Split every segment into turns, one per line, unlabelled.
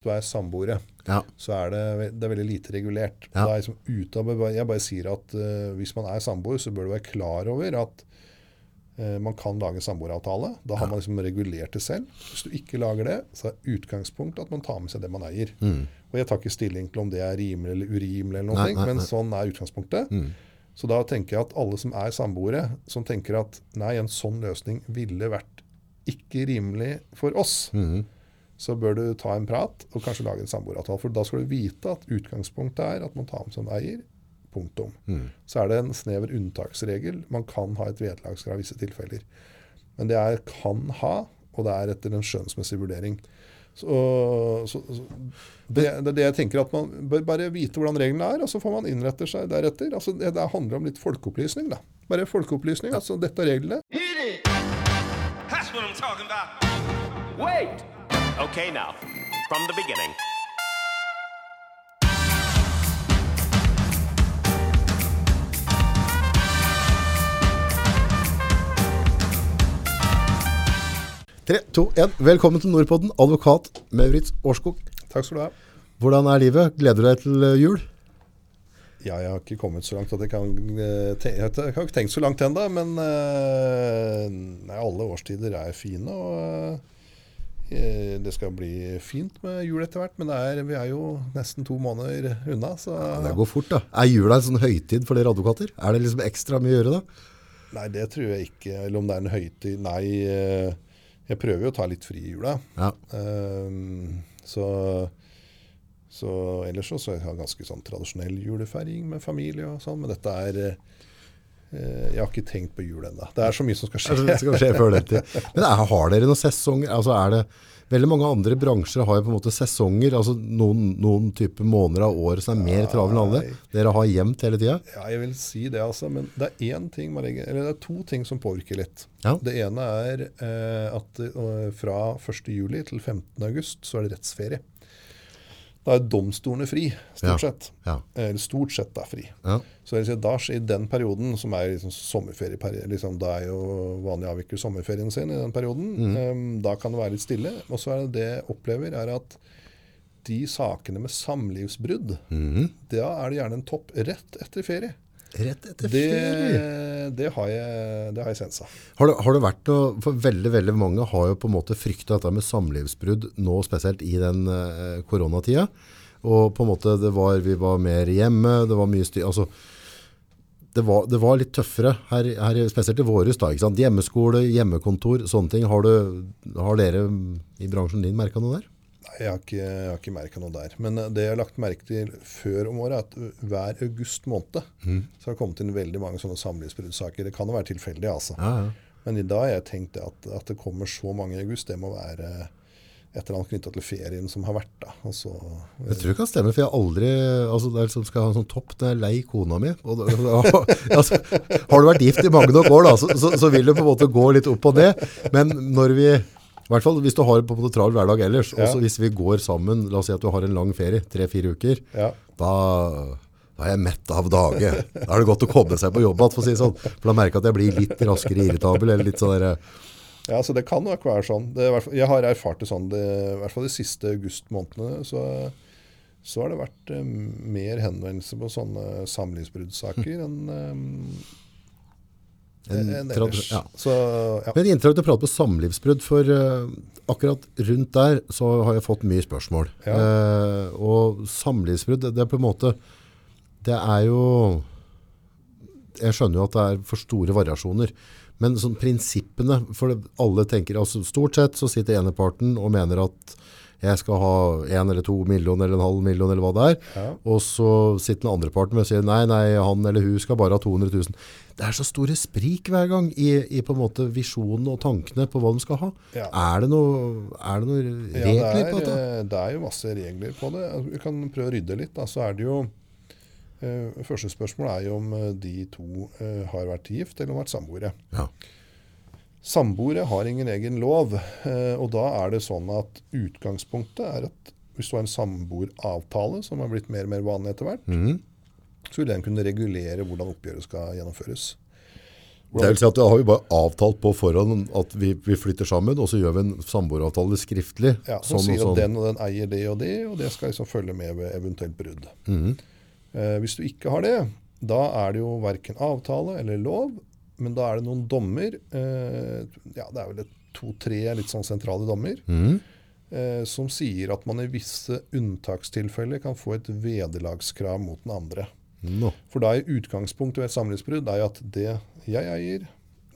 du er samboere,
Ja.
så er det, det er veldig lite regulert.
Ja.
Det er liksom av, jeg bare sier at uh, hvis man er samboer, så bør du være klar over at uh, man kan lage samboeravtale. Da har man liksom regulert det selv. Hvis du ikke lager det, så er utgangspunktet at man tar med seg det man eier. Og jeg tar ikke stilling til om det er rimelig eller urimelig, eller noe,
Mm. Nei, nei,
men
nei.
sånn er utgangspunktet.
Mm.
Så da tenker jeg at alle som er samboere, som tenker at nei, en sånn løsning ville vært ikke rimelig for oss,
Mhm.
Så bør du ta en prat og kanskje lage en samboeravtale. For da skal du vite at utgangspunktet er at man tar med som eier. Punktum.
Mm.
Så er det en snever unntaksregel. Man kan ha et vederlagskrav i visse tilfeller. Men det er kan ha, og det er etter en skjønnsmessig vurdering. Så, så, så det, det er det jeg tenker at Man bør bare vite hvordan reglene er, og så får man innrette seg deretter. Altså det, det handler om litt folkeopplysning. da. Bare folkeopplysning. altså Dette er reglene.
Wait!
Okay, now, from the beginning.
Tre, to, én. Velkommen til Nordpodden, advokat Maurits Årskog.
Takk skal du ha.
Hvordan er livet? Gleder du deg til eh, jul?
Ja, jeg har ikke kommet så langt at jeg kan eh, Jeg har ikke tenkt så langt ennå, men eh, nei, alle årstider er fine. Og det skal bli fint med jul etter hvert. Men det er, vi er jo nesten to måneder unna, så
Det går fort, da. Er jula en sånn høytid for dere advokater? Er det liksom ekstra mye å gjøre da?
Nei, det tror jeg ikke. Eller om det er en høytid Nei, eh, jeg prøver jo å ta litt fri i jula.
Ja.
Ehm, så, så ellers så, så jeg har ganske sånn tradisjonell julefeiring med familie og sånn. Men dette er eh, Jeg har ikke tenkt på jul ennå. Det er så mye som skal skje.
Det skal skje før den tid. Men er, har dere noen sesonger? Altså er det, veldig mange andre bransjer har jo på en måte sesonger, altså noen, noen type måneder av året som er mer travel enn alle. Dere har jevnt hele tida.
Ja, jeg vil si det, altså. Men det er én ting eller det er to ting som påvirker litt.
Ja.
Det ene er eh, at eh, fra 1. juli til 15. august så er det rettsferie. Da er domstolene fri, stort sett.
Ja.
Eller stort sett er fri.
Ja.
Så jeg da, I den perioden, som er liksom sommerferieperioden liksom, da er jo vanlig å avvikle sommerferien sin i den perioden,
Mm.
Um, da kan det være litt stille. Og så er det det jeg opplever, er at de sakene med samlivsbrudd,
mm.
da er det gjerne en topp rett etter ferie.
Rett etter
Det,
ferie.
det har jeg, det har jeg sensa.
Har det, har det vært noe, for veldig, veldig mange har jo på en måte frykta dette med samlivsbrudd nå, spesielt i den uh, koronatida. Og på en måte, det var, vi var mer hjemme, det var mye styr, altså, det var, det var litt tøffere her, her spesielt i våres da, ikke sant? Hjemmeskole, hjemmekontor, sånne ting. Har, du, har dere i bransjen din merket noe der?
Nei, jeg har ikke, jeg har ikke merka noe der. Men eh, det jeg har lagt merke til før om året, er at hver august måned
Mm.
så har det kommet inn veldig mange sånne samlivsbruddsaker. Det kan jo være tilfeldig, altså.
Ja, ja.
Men i dag har jeg tenkt at, at det kommer så mange i august, det må være et eller annet knytta til ferien som har vært. da. Altså,
Jeg tror det kan stemme, for jeg har aldri altså det er liksom, skal ha en sånn topp når jeg er lei kona mi. Og, altså, har du vært gift i mange nok år, da, så, så, så vil det på en måte gå litt opp og ned. Men når vi, i hvert fall hvis du har på en travel hverdag ellers,
Ja.
Også hvis vi går sammen, la oss si at du har en lang ferie, tre-fire uker,
ja.
da, da er jeg mett av dage. Da er det godt å komme seg på jobb igjen, for å si det sånn. For da merker jeg at jeg blir litt raskere irritabel, eller litt sånn der,
ja, så det kan nok være sånn. Det jeg har erfart det sånn, det, i hvert fall de siste augustmånedene. Så, så har det vært eh, mer henvendelser på sånne samlivsbruddsaker enn
En
enn ellers.
ja.
Så ja.
Men inntrykk til å prate på samlivsbrudd, for uh, akkurat rundt der så har jeg fått mye spørsmål.
Ja.
Uh, og samlivsbrudd, det, det er på en måte, det er jo, jeg skjønner jo at det er for store variasjoner, men sånn prinsippene, for alle tenker, altså stort sett så sitter ene parten og mener at jeg skal ha en eller to millioner eller en halv million eller hva det er,
Ja.
og så sitter den andre parten og sier nei, nei, han eller hun skal bare ha 200 000. Det er så store sprik hver gang i, i på en måte visjonene og tankene på hva de skal ha.
Ja.
Er det noe, regler
Ja,
regler
er,
på dette?
eh, det er jo masse regler på det. Altså, Vi kan prøve å rydde litt. Da. Så er det jo eh, Første spørsmål er jo om eh, de to eh, har vært gift eller om vært samboere.
Ja.
Samboere har ingen egen lov, eh, og da er det sånn at utgangspunktet er at hvis du har en samboeravtale, som har blitt mer og mer vanlig etter hvert,
mm.
så vil den kunne regulere hvordan oppgjøret skal gjennomføres.
Det vil si at Da har vi bare avtalt på forhånd at vi, vi flytter sammen, og så gjør vi en samboeravtale skriftlig.
Ja, som
sånn
sier
sånn.
at den og den eier det og det, og det skal liksom følge med ved eventuelt brudd.
Mm.
Eh, hvis du ikke har det, da er det jo verken avtale eller lov, men da er det noen dommer. Eh, ja, det er vel to-tre litt sånn sentrale dommer.
Mm.
Eh, som sier at man i visse unntakstilfeller kan få et vederlagskrav mot den andre.
No.
For da er utgangspunktet ved et samlivsbrudd er at det jeg eier,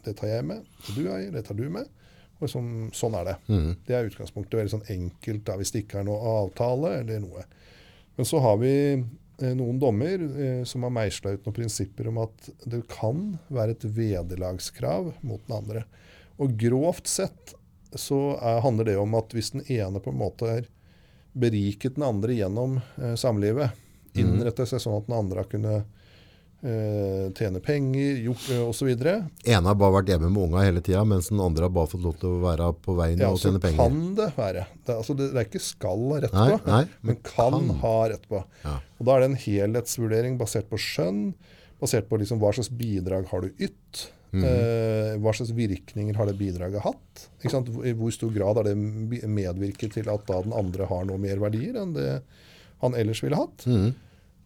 det tar jeg med. Det du eier, det tar du med. Og sånn, sånn er det.
Mm.
Det er utgangspunktet. Veldig sånn enkelt da, hvis det ikke er noe avtale eller noe. Men så har vi noen dommer eh, som har meisla ut noen prinsipper om at det kan være et vederlagskrav mot den andre. Og grovt sett så er, handler det om at hvis den ene på en måte har beriket den andre gjennom eh, samlivet, innrettet seg sånn at den andre har kunnet eh, tjene penger gjort, eh, osv.,
ene har bare vært hjemme med unga hele tida, mens den andre har bare fått lov til å være på veien
ja,
og tjene penger.
kan det være. Det, altså det, det er ikke skal ha rett på,
nei,
men
men
kan,
kan.
ha rett på.
Ja.
Og Da er det en helhetsvurdering basert på skjønn, basert på liksom hva slags bidrag har du ytt.
Mm.
eh, hva slags virkninger har det bidraget hatt? I hvor stor grad har det medvirket til at da den andre har noe mer verdier enn det han ellers ville hatt?
Mhm.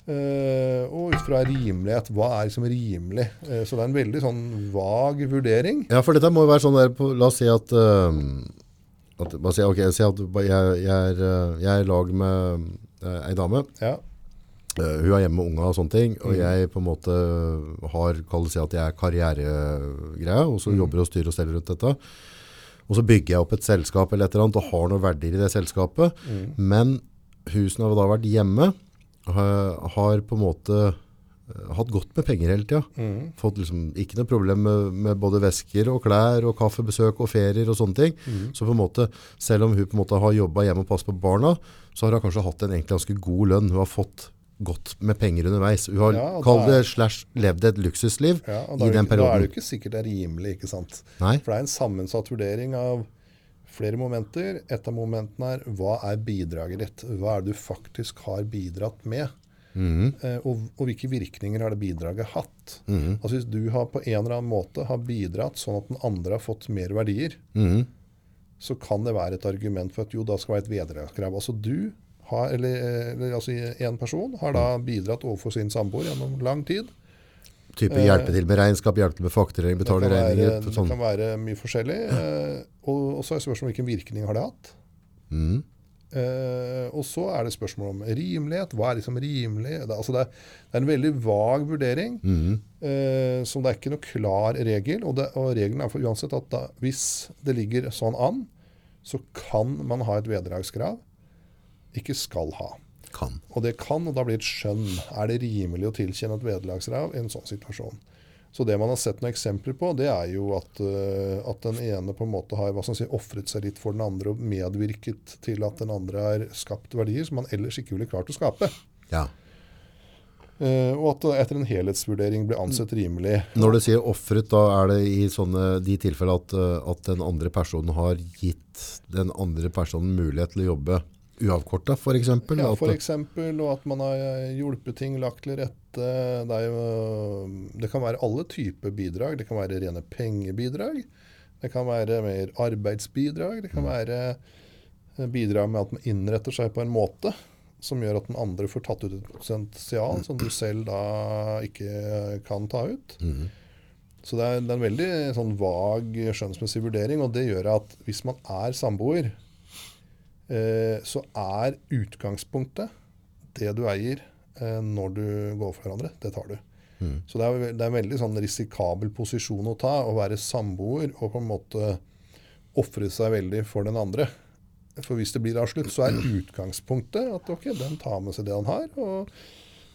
Eh, og ut fra rimelighet, hva er liksom rimelig? Uh, så det er en veldig sånn vag vurdering.
Ja, for dette må jo være sånn der på, La oss si at, uh, at si, ok, si at jeg, jeg, er, uh, jeg er i lag med uh, ei dame.
Ja.
Uh, hun er hjemme med unga og sånne ting. Og jeg på en måte har Kall det si at jeg er karrieregreie, og så jobber og styrer og steller rundt dette. Og så bygger jeg opp et selskap eller et eller annet og har noen verdier i det selskapet. Men husene har da vært hjemme, har, på en måte eh, hatt godt med penger hele tida. Fått liksom ikke noe problem med, med både vesker og klær og kaffebesøk og ferier og sånne ting. Så på en måte, selv om hun på en måte har jobba hjemme og passet på barna, så har hun kanskje hatt en egentlig ganske god lønn. Hun har fått godt med penger underveis. Hun har
Ja, er,
det slash levd et luksusliv
Ja,
i den
perioden. da er det jo ikke sikkert det er rimelig, ikke sant?
Nei.
For det er en sammensatt vurdering av flere momenter. Et av momentene er hva er bidraget ditt? Hva er det du faktisk har bidratt med?
Mm
Eh, og, og hvilke virkninger har det bidraget hatt?
Mhm.
Altså Hvis du har på en eller annen måte har bidratt sånn at den andre har fått mer verdier,
Mhm.
så kan det være et argument for at jo, da skal det være et vederlagskrav. Altså du har, eller, eller altså en person har da bidratt overfor sin samboer gjennom lang tid.
Type hjelpe til med regnskap, hjelpe til med fakturering, betale regninger.
det
Sånn.
kan være mye forskjellig. Eh, og, og så er spørsmålet hvilken virkning har det hatt.
Mm.
Uh, og så er det spørsmål om rimelighet. Hva er liksom rimelig? Det, altså det, er, det er en veldig vag vurdering.
Mm.
Uh, som det er ikke noe klar regel. Og, det, og regelen er for uansett at da, hvis det ligger sånn an, så kan man ha et vederlagskrav. Ikke skal ha.
Kan.
Og det kan, og da blir det et skjønn. Er det rimelig å tilkjenne et vederlagskrav i en sånn situasjon? Så det man har sett noen eksempler på, det er jo at, eh, at den ene på en måte har hva skal si, ofret seg litt for den andre og medvirket til at den andre har skapt verdier som man ellers ikke ville klart å skape.
Ja.
Uh, og at det etter en helhetsvurdering blir ansett rimelig.
Når du sier offret, da er det i sånne, de tilfeller at, at den andre personen har gitt den andre personen mulighet til å jobbe uavkorta, eksempel?
Ja, f.eks. og at man har eh, hjulpet ting, lagt til rette. Det, jo, det kan være alle typer bidrag. Det kan være rene pengebidrag. Det kan være mer arbeidsbidrag. Det kan være eh, bidrag med at man innretter seg på en måte som gjør at den andre får tatt ut et potensial som du selv da ikke kan ta ut.
Mhm.
Så det er, det er en veldig sånn vag skjønnsmessig vurdering, og det gjør at hvis man er samboer, så er utgangspunktet det du eier eh, når du går for hverandre. Det tar du. Så det er, det er en veldig sånn risikabel posisjon å ta, å være samboer og på en måte ofre seg veldig for den andre. For hvis det blir da slutt, så er utgangspunktet at ok, den tar med seg det han har, og,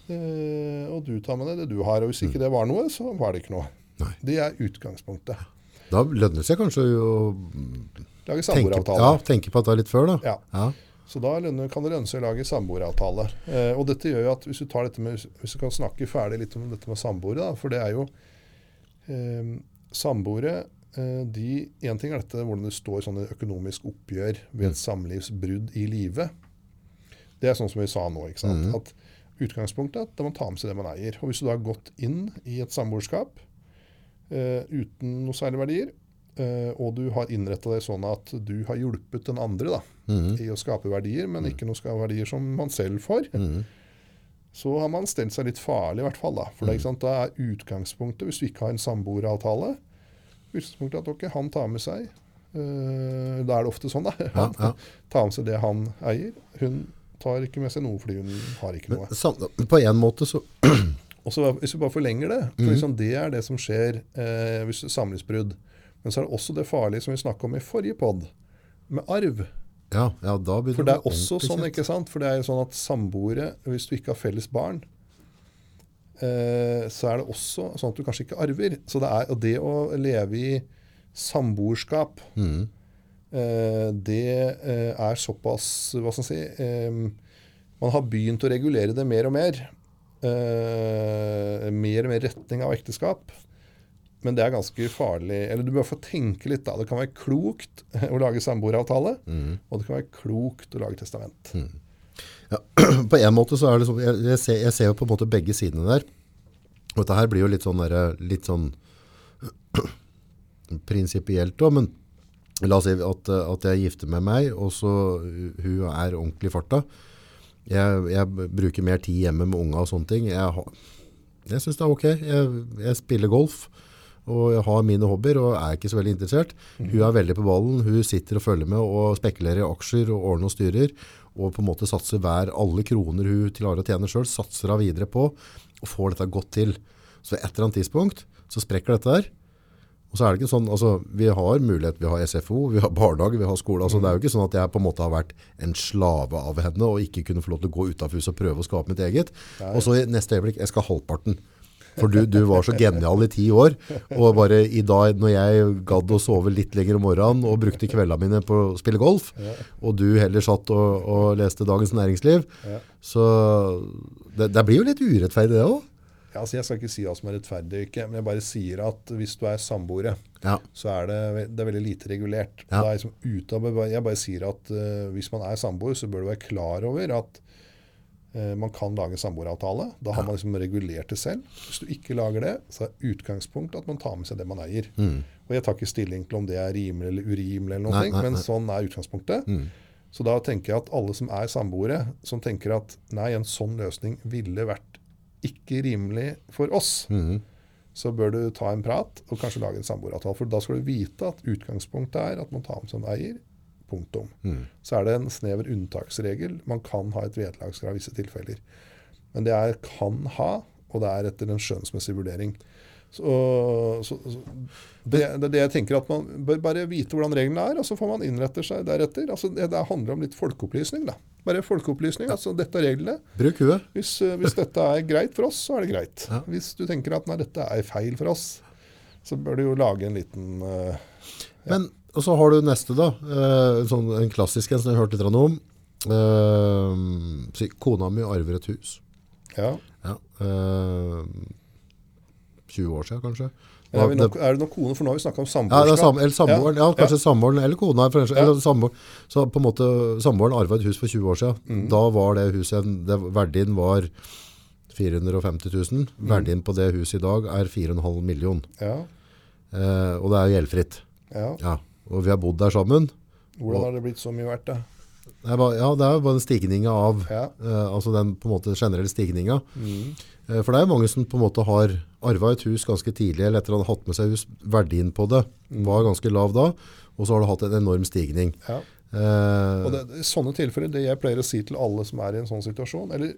eh, og du tar med deg det du har. Og hvis ikke det var noe, så var det ikke noe.
Nei.
Det er utgangspunktet.
Da lønner det seg kanskje å
Lage samboeravtale.
ja, tenke på dette litt før, da.
Ja.
Ja.
Så da kan det lønne seg å lage samboeravtale. Eh, og dette gjør jo at hvis du med, hvis du kan snakke ferdig litt om dette med samboere, da, for det er jo eh, Samboere eh, de, En ting er dette hvordan det står sånn i økonomisk oppgjør ved et samlivsbrudd i live. Det er sånn som vi sa nå. ikke sant? At Utgangspunktet er at man tar med seg det man eier. Og Hvis du da har gått inn i et samboerskap eh, uten noe særlig verdier, og du har innretta deg sånn at du har hjulpet den andre da, i å skape verdier, men ikke noen verdier som man selv får, så har man stelt seg litt farlig i hvert fall. Da. For det, ikke sant, da er utgangspunktet, hvis du ikke har en samboeravtale, utgangspunktet at ok, han tar med seg eh, Da er det ofte sånn, da.
Ja, ja.
tar med seg det han eier. Hun tar ikke med seg noe fordi hun har ikke noe.
Men på en måte så
Og så Hvis vi bare forlenger det, for liksom det er det som skjer eh, hvis samlivsbrudd. Men så er det også det farlige som vi snakka om i forrige pod, med arv.
Ja, ja da begynner
For det er også sånn, ikke sant? For det er jo sånn at samboere, hvis du ikke har felles barn, eh, så er det også sånn at du kanskje ikke arver. Så det er, det å leve i samboerskap,
Mm.
eh, det eh, er såpass Hva skal man si eh, Man har begynt å regulere det mer og mer. Eh, mer og mer retning av ekteskap. Men det er ganske farlig. Eller du bør få tenke litt, da. Det kan være klokt å lage samboeravtale, og det kan være klokt å lage testament.
Ja, på en måte så er det sånn, jeg, jeg, ser, jeg ser jo på en måte begge sidene der. Og dette her blir jo litt sånn, der, litt sånn prinsipielt da, men la oss si at, at jeg gifter med meg, og så hun er ordentlig i farta. Jeg, jeg bruker mer tid hjemme med unga og sånne ting. Jeg, jeg synes det er ok. Jeg, jeg spiller golf, og har mine hobbyer, og er ikke så veldig interessert. Hun er veldig på ballen. Hun sitter og følger med og spekulerer i aksjer og ordner og styrer, og på en måte satser hver alle kroner hun klarer å tjene selv, satser hun videre på, og får dette godt til. Så et eller annet tidspunkt så sprekker dette der. Og så er det ikke sånn, altså vi har mulighet, vi har SFO, vi har barnehage, vi har skole. Altså det er jo ikke sånn at jeg på en måte har vært en slave av henne og ikke kunne få lov til å gå utenfor huset og prøve å skape mitt eget. Og så i neste øyeblikk, jeg skal ha halvparten. For du, du var så genial i ti år, og bare i dag når jeg gadd å sove litt lenger om morgenen og brukte kveldene mine på å spille golf, og du heller satt og, og leste Dagens Næringsliv, så det, det blir jo litt urettferdig det også.
Ja, altså jeg skal ikke si hva som er rettferdig og ikke, men jeg bare sier at hvis du er samboere,
Ja.
så er det, det er veldig lite regulert.
Ja.
Liksom ut av, jeg bare sier at uh, hvis man er samboer, så bør du være klar over at man kan lage samboeravtale. Da har man liksom regulert det selv. Hvis du ikke lager det, så er utgangspunktet at man tar med seg det man eier. Og jeg tar ikke stilling til om det er rimelig eller urimelig, eller noe,
Nei, nei,
men
nei.
sånn er utgangspunktet. Så da tenker jeg at alle som er samboere, som tenker at nei, en sånn løsning ville vært ikke rimelig for oss, så bør du ta en prat og kanskje lage en samboeravtale. For da skal du vite at utgangspunktet er at man tar med seg en eier. Punktum. Så er det en snever unntaksregel. Man kan ha et vederlagskrav i visse tilfeller. Men det er kan ha, og det er etter en skjønnsmessig vurdering. Så, så, så det, det er det jeg tenker at Man bør bare vite hvordan reglene er, og så får man innrette seg deretter. Altså, det, det handler om litt folkeopplysning. da. Bare folkeopplysning. altså Dette er reglene.
Bruk huet.
Hvis, eh, hvis dette er greit for oss, så er det greit.
Ja.
Hvis du tenker at nei, dette er feil for oss, så bør du jo lage en liten eh,
Men, og så har du neste da, eh, sånn, en klassisk en som jeg har hørt litt om. Si, kona mi arver et hus.
Ja.
Ja, eh, 20 år siden kanskje.
Er, nok, er det nok kone? For nå har vi snakka om
Ja, det
samboerskap.
Ja, sam, eller samboeren, ja, kanskje samboeren, eller kona,
Ja.
eller. Så på en måte, samboeren arva et hus for 20 år siden.
Mm.
Da var det huset, det, verdien var 450 000.
Mm.
Verdien på det huset i dag er 4,5 million.
Ja,
Eh, og det er gjeldfritt.
ja.
Ja, og vi har bodd der sammen.
Hvordan har det blitt så mye verdt, da?
Det bare, ja, det er jo bare den stigninga av,
Ja.
eh, altså den på en måte generelle stigninga.
Mm.
Eh, for det er jo mange som på en måte har arva et hus ganske tidlig, eller etter å ha hatt med seg hus. Verdien på det
Mm.
var ganske lav da, og så har det hatt en enorm stigning.
Ja.
Eh,
Og det, I sånne tilfeller, det jeg pleier å si til alle som er i en sånn situasjon eller,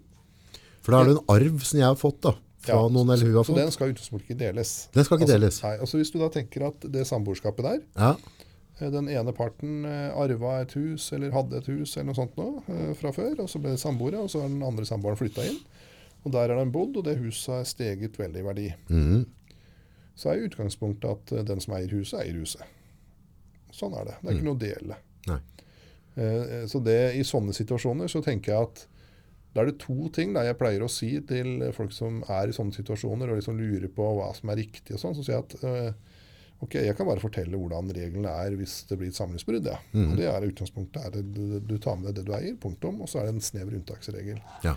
for da er det en arv som jeg har fått da, fra
Ja,
noen eller hun har
Så den skal utenfor utgangspunktet ikke deles.
Den skal ikke
altså,
deles.
Nei, altså Hvis du da tenker at det samboerskapet der
Ja,
Den ene parten eh, arva et hus, eller hadde et hus eller noe sånt nå, eh, fra før, og så ble det samboere, og så har den andre samboeren flytta inn. Og der har den bodd, og det huset har steget veldig i verdi.
Mm.
Så er utgangspunktet at eh, den som eier huset, eier huset. Sånn er det. Det er ikke noe å dele.
Nei.
Eh, Så det, i sånne situasjoner så tenker jeg at da er det to ting da jeg pleier å si til folk som er i sånne situasjoner og liksom lurer på hva som er riktig og sånn. Så sier jeg at eh, ok, jeg kan bare fortelle hvordan reglene er hvis det blir et samlivsbrudd. Ja. Og det er utgangspunktet er det, du, tar med deg det du eier, punktum. Og så er det en snever unntaksregel.
ja.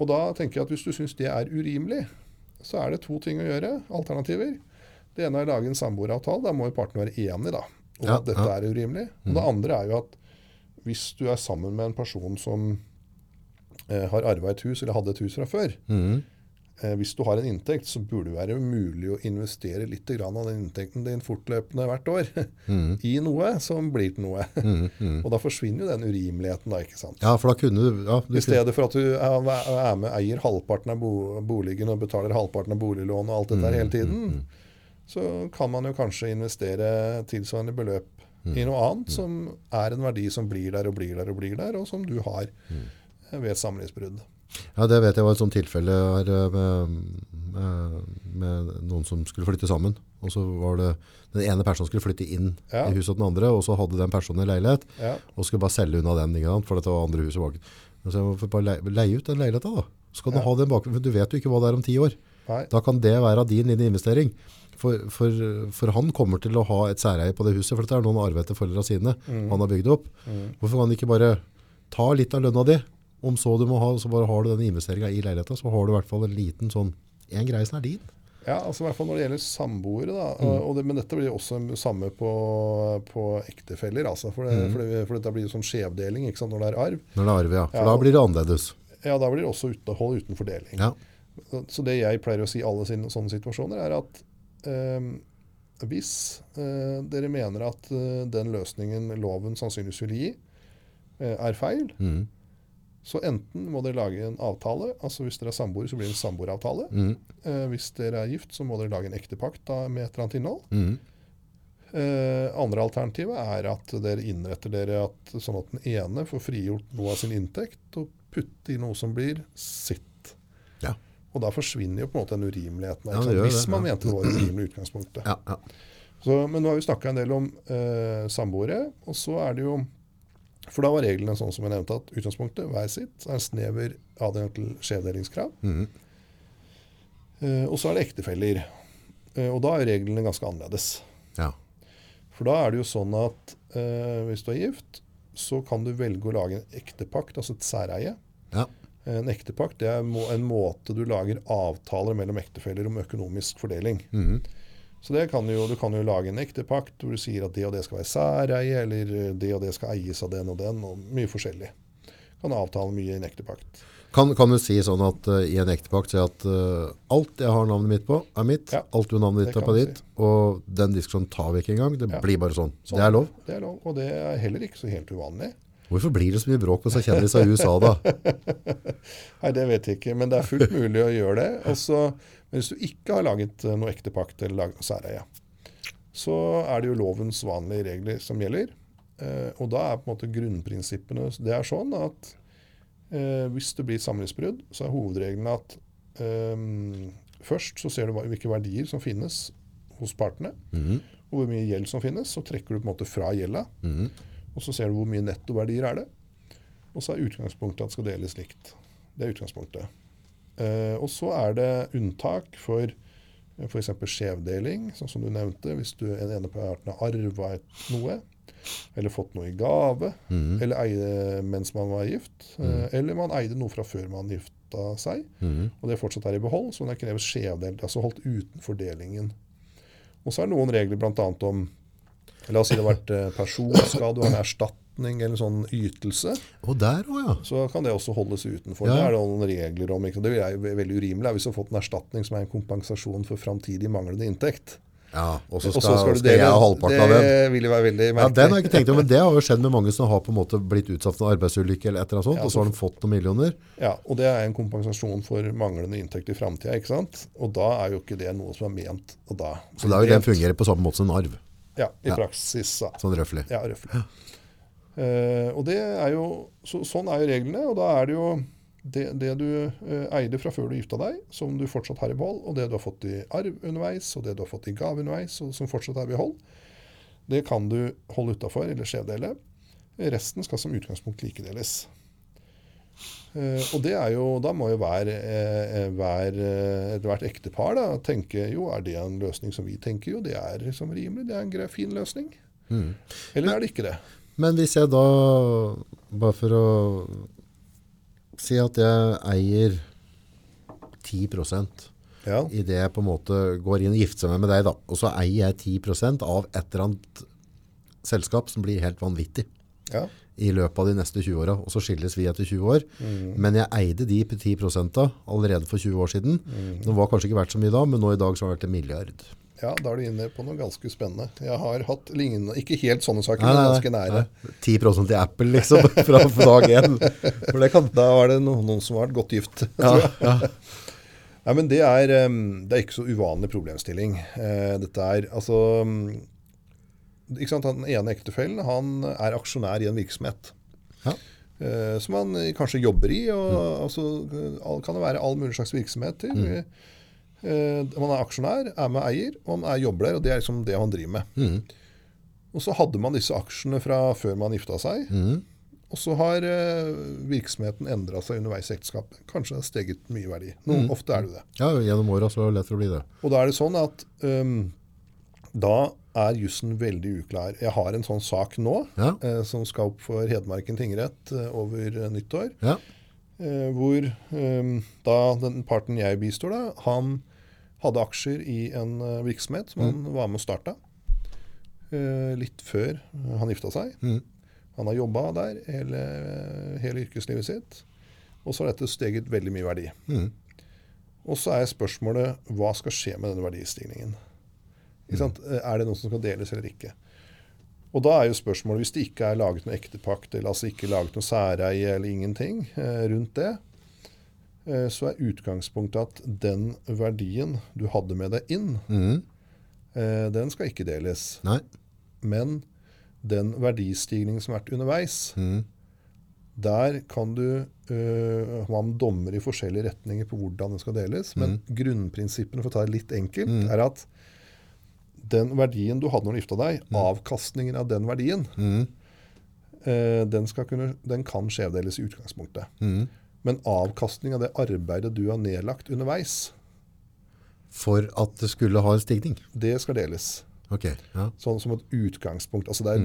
Og da tenker jeg at hvis du syns det er urimelig, så er det to ting å gjøre, alternativer. Det ene er å lage en samboeravtale. Da må jo partene være enige da, om
Ja,
at dette
ja.
er urimelig. Og det andre er jo at hvis du er sammen med en person som eh, har arva et hus, eller hadde et hus fra før
Mhm.
Eh, Hvis du har en inntekt, så burde det være mulig å investere litt grann av den inntekten din fortløpende hvert år
mm.
i noe som blir til noe. Og da forsvinner jo den urimeligheten, da, ikke sant.
Ja, for da kunne du... Ja, du
I stedet for at du er med, eier halvparten av bo- boligen og betaler halvparten av boliglån og alt dette her hele tiden, så kan man jo kanskje investere tilsvarende beløp i noe annet som er en verdi som blir der og blir der og blir der, og som du har ved et samlivsbrudd.
Ja, det vet jeg var et sånt tilfelle her eh, med, med, med noen som skulle flytte sammen. Og så var det den ene personen skulle flytte inn
Ja.
i huset til den andre, og så hadde den personen en leilighet,
Ja.
og skulle bare selge unna den, ikke sant? for dette var andre huset bak. Så så må bare leie, leie ut den leiligheten da. Så kan du ha den bak, for du vet jo ikke hva det er om ti år.
Nei.
Da kan det være din lille investering. For, for, for han kommer til å ha et særeie på det huset, for dette er noen arvet til foreldrene sine
Mm.
han har bygd opp. Hvorfor kan han ikke bare ta litt av lønna di, om så du må ha, så bare har du den investeringen i leiligheten, så har du i hvert fall en liten sånn, en greie som er din.
Ja, altså i hvert fall når det gjelder samboere. da,
Mm.
og det, Men dette blir også samme på, på ektefeller. altså, For, det, for, det, for dette blir jo sånn skjevdeling ikke sant, når det er arv.
Når det er arv, ja. For
Ja,
da blir det annerledes.
Ja, Da blir det også uten, hold uten fordeling.
Ja.
Så det jeg pleier å si i alle sine sånne situasjoner, er at eh, hvis eh, dere mener at eh, den løsningen loven sannsynligvis vil gi, eh, er feil,
Mhm.
Så enten må dere lage en avtale. altså Hvis dere er samboere, så blir det en samboeravtale.
Mm.
Eh, hvis dere er gift, så må dere lage en ektepakt da, med et eller annet innhold.
Mm.
Eh, andre alternativet er at dere innretter dere at, sånn at den ene får frigjort noe av sin inntekt og putte i noe som blir sitt.
Ja.
Og da forsvinner jo på en måte den urimeligheten.
Ja, det
Hvis man
ja.
mente det var urimelig i utgangspunktet.
Ja, ja.
Så, men nå har vi snakka en del om eh, samboere, og så er det jo For da var reglene sånn som jeg nevnte, at utgangspunktet, hver sitt, er en snever adgang til skjevdelingskrav.
Mhm.
Eh, og så er det ektefeller. Eh, og da er reglene ganske annerledes.
ja.
For da er det jo sånn at eh, hvis du er gift, så kan du velge å lage en ektepakt, altså et særeie.
ja.
En ektepakt det er en måte du lager avtaler mellom ektefeller om økonomisk fordeling.
Mhm.
Så det kan jo, Du kan jo lage en ektepakt hvor du sier at det og det skal være særeie, eller eh, det og det skal eies av den og den, og mye forskjellig. Du Kan avtale mye i en ektepakt.
Kan, kan du si sånn at uh, i en ektepakt, si at uh, alt jeg har navnet mitt på, er mitt.
Ja,
alt du har navnet ditt er på
ditt.
ditt. Og den diskusjonen tar vi ikke engang. Det
Ja.
blir bare sånn.
Sånn.
Det er lov.
Det er lov, Og det er heller ikke så helt uvanlig.
Hvorfor blir det så mye bråk på seg kjendiser i USA da?
Nei, det vet jeg ikke, men det er fullt mulig å gjøre det. Også, men hvis du ikke har laget eh, noe ektepakt eller laget særeie, så er det jo lovens vanlige regler som gjelder. Eh, og da er på en måte grunnprinsippene Det er sånn at eh, hvis det blir samlivsbrudd, så er hovedregelen at eh, først så ser du hvilke verdier som finnes hos partene,
Mhm.
og hvor mye gjeld som finnes. Så trekker du på en måte fra gjelda. Og så ser du hvor mye nettoverdier er det. Og så er utgangspunktet at det skal deles likt. Det er utgangspunktet. Eh, og så er det unntak for f.eks. skjevdeling, sånn som du nevnte. Hvis du en ene parten har arva noe, eller fått noe i gave, eller eide mens man var gift, eh, eller man eide noe fra før man gifta seg, og det fortsatt er i behold, så det kreves skjevdelt, altså holdt utenfor delingen. Og så er det noen regler bl.a. om La oss si det har vært eh, personskade, du har en erstatning eller en sånn ytelse.
Og der også, ja.
Så kan det også holdes utenfor.
Ja.
Det er det noen regler om. Ikke? Det er veldig urimelig hvis du har fått en erstatning som er en kompensasjon for framtidig manglende inntekt.
Ja, og så skal,
skal
skal jeg ha halvparten av den.
Det vil jo være veldig
Ja, den har jeg ikke tenkt om, men det har jo skjedd med mange som har på en måte blitt utsatt for en arbeidsulykke eller et eller annet sånt,
Ja,
og så har de fått noen millioner.
Ja, og det er en kompensasjon for manglende inntekt i framtida. ikke sant? Og da er jo ikke det noe som er ment og da.
Så da vil den fungere på samme måte som en arv,
Ja, i praksis. Da.
sånn røffelig.
Ja, røffelig. Uh, og det er jo, så, sånn er jo reglene, og da er det jo det, det du uh, eide fra før du gifta deg, som du fortsatt har i behold, og det du har fått i arv underveis, og det du har fått i gave underveis, og som fortsatt er i behold, det kan du holde utafor eller skjevdele. Resten skal som utgangspunkt likedeles. Eh, og det er jo, da må jo hver, eh, hver, eh, hvert ektepar da, tenke jo, er det en løsning som vi tenker jo, det er liksom rimelig, det er en grei, fin løsning. Eller er det ikke det?
Men hvis jeg da, bare for å si at jeg eier 10%,
Ja.
i det jeg på en måte går inn og gifter meg med deg da, og så eier jeg 10% av et eller annet selskap som blir helt vanvittig
Ja.
I løpet av de neste 20 åra, og så skilles vi etter 20 år.
Mm.
Men jeg eide de 10 da, allerede for 20 år siden.
Mm.
Det var kanskje ikke verdt så mye da, men nå i dag så har det vært en milliard.
ja, da er du inne på noe ganske spennende. Jeg har hatt lignende, ikke helt sånne saker,
Nei,
men ganske nære.
nei. 10% i Apple liksom, fra dag én.
For det kan, da var det noen, noen som var godt gift.
Ja, ja.
Nei, men det er, det er ikke så uvanlig problemstilling. Eh, dette er altså ikke sant? Den ene ektefellen han er aksjonær i en virksomhet.
Ja.
eh, som han eh, kanskje jobber i. og altså, eh, all- kan det være all mulig slags virksomheter. Eh, man er aksjonær, er med eier, og man er jobber der. og Det er liksom det han driver med. Og så hadde man disse aksjene fra før man gifta seg. Og så har eh, virksomheten endra seg underveis i ekteskapet. Kanskje det har steget mye verdi. Noen, Ofte er det det.
ja, gjennom åra så er det lett å bli det.
Og da er det sånn at um, da er jussen veldig uklar. Jeg har en sånn sak nå
Ja.
eh, som skal opp for Hedmarken tingrett eh, over eh, nyttår.
Ja,
Eh, hvor øhm, da den parten jeg bistår, da, han hadde aksjer i en eh, virksomhet som han var med og starta. eh, litt før han gifta seg. Han har jobba der hele, hele yrkeslivet sitt. Og så har dette steget veldig mye verdi. Og så er spørsmålet hva skal skje med denne verdistigningen? Eh, Er det noe som skal deles eller ikke? Og da er jo spørsmålet, hvis det ikke er laget noen ektepakt, eller altså ikke laget noe særeie eller ingenting eh, rundt det, eh, så er utgangspunktet at den verdien du hadde med deg inn, eh, den skal ikke deles.
nei.
Men den verdistigningen som har vært underveis, der kan du øh, ha en dommer i forskjellige retninger på hvordan den skal deles. Men grunnprinsippene, for å ta det litt enkelt, er at den verdien du hadde når du gifta deg, avkastningen av den verdien, eh, den, skal kunne, den kan skjevdeles i utgangspunktet. Men avkastning av det arbeidet du har nedlagt underveis,
For at det skulle ha en stigning.
det skal deles.
Ok, ja.
Sånn som et utgangspunkt. Altså er,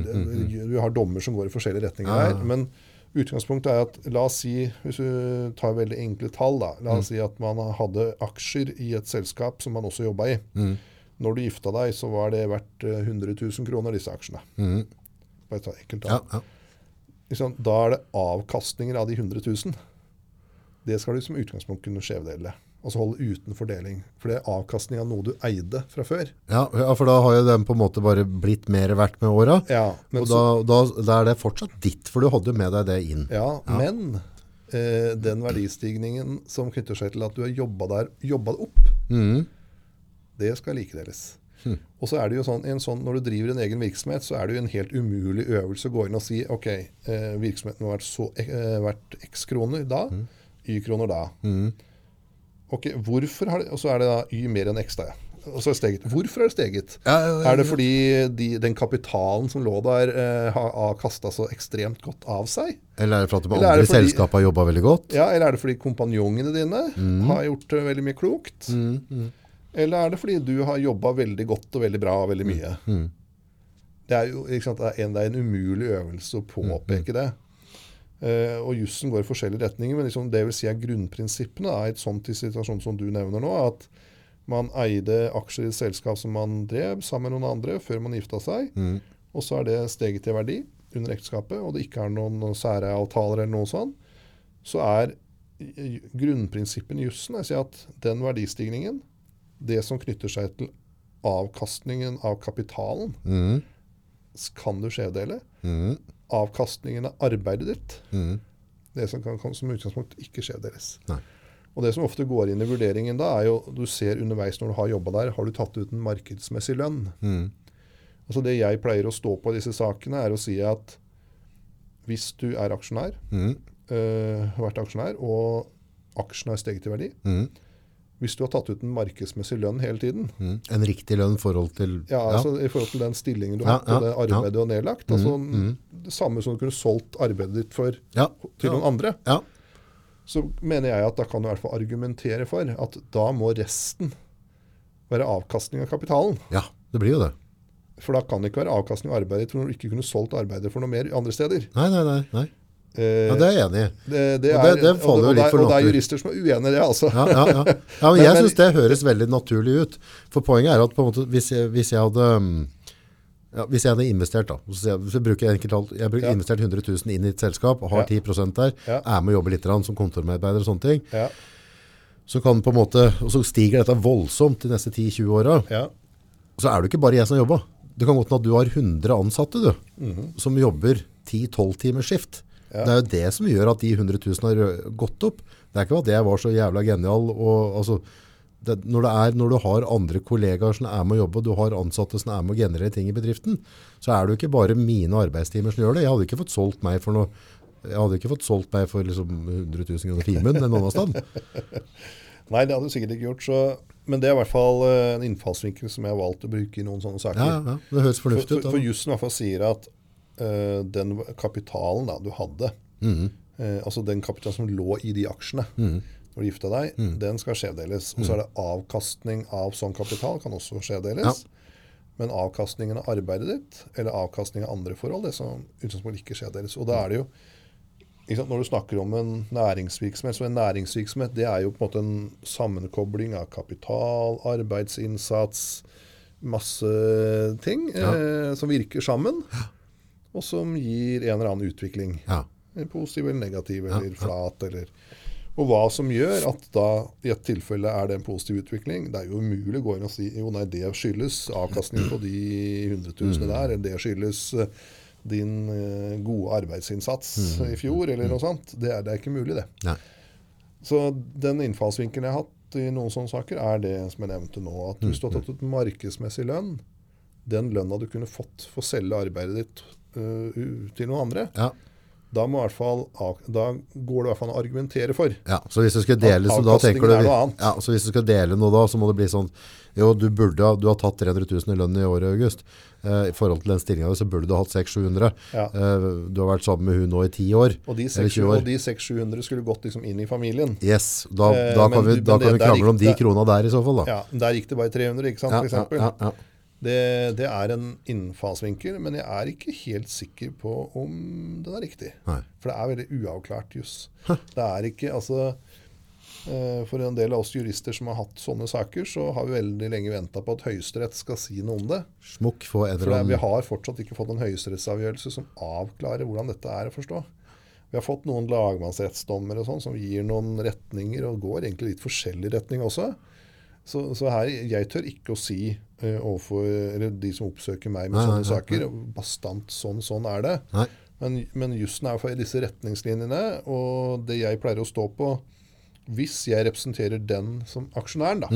Du har dommer som går i forskjellige retninger
Ja, ja,
der. Men utgangspunktet er at la oss si, hvis du tar veldig enkle tall, da, la oss si at man hadde aksjer i et selskap som man også jobba i. Når du gifta deg, så var det verdt eh, 100 000 kroner, disse aksjene. Bare ta enkelt
Ja, ja.
Da er det avkastninger av de 100 000. Det skal du som utgangspunkt kunne skjevdele. Altså holde uten fordeling. For det er avkastning av noe du eide fra før.
Ja, ja, for da har jo den på en måte bare blitt mer verdt med åra.
Ja,
Og da, da, da er det fortsatt ditt, for du hadde jo med deg det inn.
Ja, men eh, den verdistigningen som knytter seg til at du har jobba der, jobba det opp, det skal likedeles. Og så er det jo sånn, en sånn, Når du driver en egen virksomhet, så er det jo en helt umulig øvelse å gå inn og si ok, eh, virksomheten har vært, så, eh, vært x kroner da, y kroner da. Ok, hvorfor har det, Og så er det da y mer enn x da. Og så er det steget. Hvorfor er det steget?
Ja, ja, ja,
Er det fordi de, den kapitalen som lå der, eh, har, har kasta så ekstremt godt av seg?
Eller er det for at de andre
fordi-
selskapene har jobba veldig godt?
Ja, Eller er det fordi kompanjongene dine har gjort eh, veldig mye klokt? Eller er det fordi du har jobba veldig godt og veldig bra og veldig mye? Det er jo sant, det er en, det er en umulig øvelse å påpeke det. Uh, og jussen går i forskjellige retninger, men liksom det vil si er grunnprinsippene er et sånt i situasjon som du nevner nå, at man eide aksjer i et selskap som man drev sammen med noen andre før man gifta seg, og så er det steget til verdi under ekteskapet, og det ikke er noen særeavtaler eller noe sånt, så er grunnprinsippene grunnprinsippen i jussen at den verdistigningen, det som knytter seg til avkastningen av kapitalen, mm. kan du skjevdele. Avkastningen av arbeidet ditt, det som kan, kan som utgangspunkt ikke skjevdeles.
Nei.
Og det som ofte går inn i vurderingen da, er jo du ser underveis når du har jobba der, har du tatt ut en markedsmessig lønn? Altså Det jeg pleier å stå på i disse sakene, er å si at hvis du er aksjonær, eh, øh, vært aksjonær, og aksjen har steget i verdi Hvis du har tatt ut en markedsmessig lønn hele tiden,
Mm. En riktig lønn i forhold til
ja, altså i forhold til den stillingen du
Ja,
har hatt, og det
ja, Mm,
arbeidet du har nedlagt altså Det samme som du kunne solgt arbeidet ditt for
ja.
til noen andre.
Ja.
Så mener jeg at da kan du i hvert fall argumentere for at da må resten være avkastning av kapitalen.
ja, det blir jo det.
For da kan det ikke være avkastning av arbeidet ditt når du ikke kunne solgt arbeidet for noe mer andre steder.
Nei, nei, nei. nei.
Eh,
Ja, det er jeg enig i.
det, det
Og det- det faller jo litt for
og det er jurister som er uenig i det, altså.
Ja, ja, ja. ja men jeg syns det høres veldig naturlig ut. For poenget er at måte, hvis, jeg, hvis jeg hadde mm, ja, hvis jeg hadde investert da, så jeg, så bruker jeg, enkelt jeg bruker investert 100 000 inn i et selskap, har
Ja.
10 der, er med å jobbe litt som kontormedarbeider og sånne ting,
Ja,
så kan på en måte, og så stiger dette voldsomt de neste 10-20 åra,
ja,
så er det ikke bare jeg som jobber. Det kan godt hende at du har 100 ansatte du, som jobber 10-12 timers skift. Det er jo det som gjør at de 100 000 har gått opp. Det er ikke at jeg var så jævla genial. Og, altså, det, når, det er, når du har andre kollegaer som er med å jobbe, og du har ansatte som er med å generere ting i bedriften, så er det jo ikke bare mine arbeidstimer som gjør det. Jeg hadde ikke fått solgt meg for noe jeg hadde ikke fått solgt meg for liksom 100 000 kroner timen en annen sted.
Nei, det hadde du sikkert ikke gjort. Så, men det er i hvert fall eh, en innfallsvinkel som jeg har valgt å bruke i noen sånne saker.
Ja, ja, det høres
For,
fornuftig
for,
ut.
for
da.
jussen i hvert fall sier at den kapitalen da, du hadde,
mm.
eh, altså den kapitalen som lå i de aksjene når du gifta deg,
mm.
den skal skjevdeles. Og så er det avkastning av sånn kapital kan også skjevdeles. Men avkastningen av arbeidet ditt, eller avkastning av andre forhold, det som utgangspunktet ikke skjevdeles. Og da er det jo Når du snakker om en næringsvirksomhet, så en næringsvirksomhet det er jo på en måte en sammenkobling av kapital, arbeidsinnsats, masse ting eh, som virker sammen, og som gir en eller annen utvikling.
Ja.
Eh, Positiv eller negativ, eller flat, eller Og hva som gjør at da i et tilfelle er det en positiv utvikling. Det er jo umulig å gå inn og si jo nei, det skyldes avkastning på de 100 000 der, eller det skyldes eh, din eh, gode arbeidsinnsats i fjor, eller noe sånt. Det er, det er ikke mulig, det.
Nei.
Så den innfallsvinkelen jeg har hatt i noen sånne saker, er det som jeg nevnte nå. At hvis du har tatt ut markedsmessig lønn, den lønna du kunne fått for å selge arbeidet ditt til noen andre,
Ja.
da, fall, da går det i hvert fall an å argumentere for.
Ja, så hvis du skal dele, så da tenker du, ja, så hvis du skal dele noe da, så må det bli sånn, jo, du burde, du har tatt 300 000 i lønn i året, August. Eh, I forhold til den stillingen, så burde du ha hatt 600-700.
Ja.
Eh, du har vært sammen med hun nå i 10 år.
Og de 600
20 år.
og de 600-700 skulle gått liksom inn i familien.
Yes, da,
Eh,
da
men
kan vi, da kan
det-
vi krangle om de krona der i så fall da.
Ja, Der gikk det bare 300, ikke sant?
Ja,
for
ja, ja, ja.
Det, det er en innfallsvinkel, men jeg er ikke helt sikker på om den er riktig.
Nei.
For det er veldig uavklart juss. Det er ikke, altså eh, For en del av oss jurister som har hatt sånne saker, så har vi veldig lenge venta på at Høyesterett skal si noe om det.
Smukk for en
For vi har fortsatt ikke fått en høyesterettsavgjørelse som avklarer hvordan dette er å forstå. Vi har fått noen lagmannsrettsdommer og sånn som gir noen retninger, og går egentlig litt forskjellig retning også. Så, så her, jeg tør ikke å si eh, overfor eller de som oppsøker meg med
Nei,
sånne
nei, nei,
saker, bastant sånn, sånn er det. Men, men jussen er for disse retningslinjene, og det jeg pleier å stå på Hvis jeg representerer den som aksjonæren, da.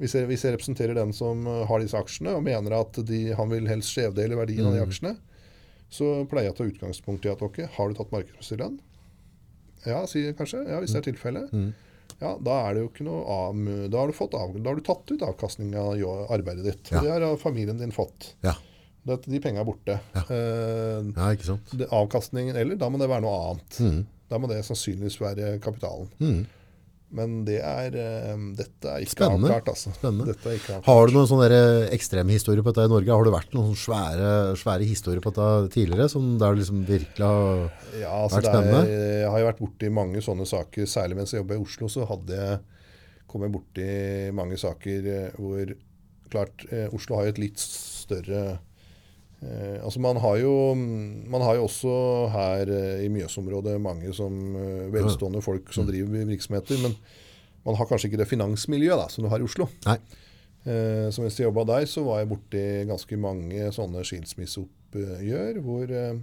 Hvis, jeg, hvis jeg representerer den som eh, har disse aksjene, og mener at de, han vil helst skjevdele verdien av de aksjene, så pleier jeg å ta utgangspunkt i at ok, har du tatt markedsmessig lønn? Ja, sier jeg kanskje. Ja, hvis det er tilfellet. Ja, da er det jo ikke noe da har du, fått av, da har du tatt ut avkastning av arbeidet ditt.
Ja.
Det har familien din fått.
Ja.
Det, de pengene er borte. Eh,
ja,
det, avkastningen, eller da må det være noe annet.
Mm.
Da må det sannsynligvis være kapitalen. Men det er, eh, dette er ikke
Spennende.
avklart. Altså.
Spennende.
Ikke avklart.
Har du noen sånne ekstremhistorier ekstreme historier på dette i Norge? Har det vært noen svære, svære historier på dette tidligere, som der liksom virkelig har...
Ja, altså
vært
spennende? er, jeg har jo vært borti mange sånne saker. Særlig mens jeg jobba i Oslo, så hadde jeg, kommet borti mange saker eh, hvor Klart, eh, Oslo har jo et litt større eh, altså man har, jo, man har jo også her eh, i Mjøsområdet mange som eh, velstående folk som driver virksomheter, men man har kanskje ikke det finansmiljøet da, som du har i Oslo.
Nei.
Eh, så mens jeg jobba der, så var jeg borti ganske mange sånne skilsmisseoppgjør hvor, eh,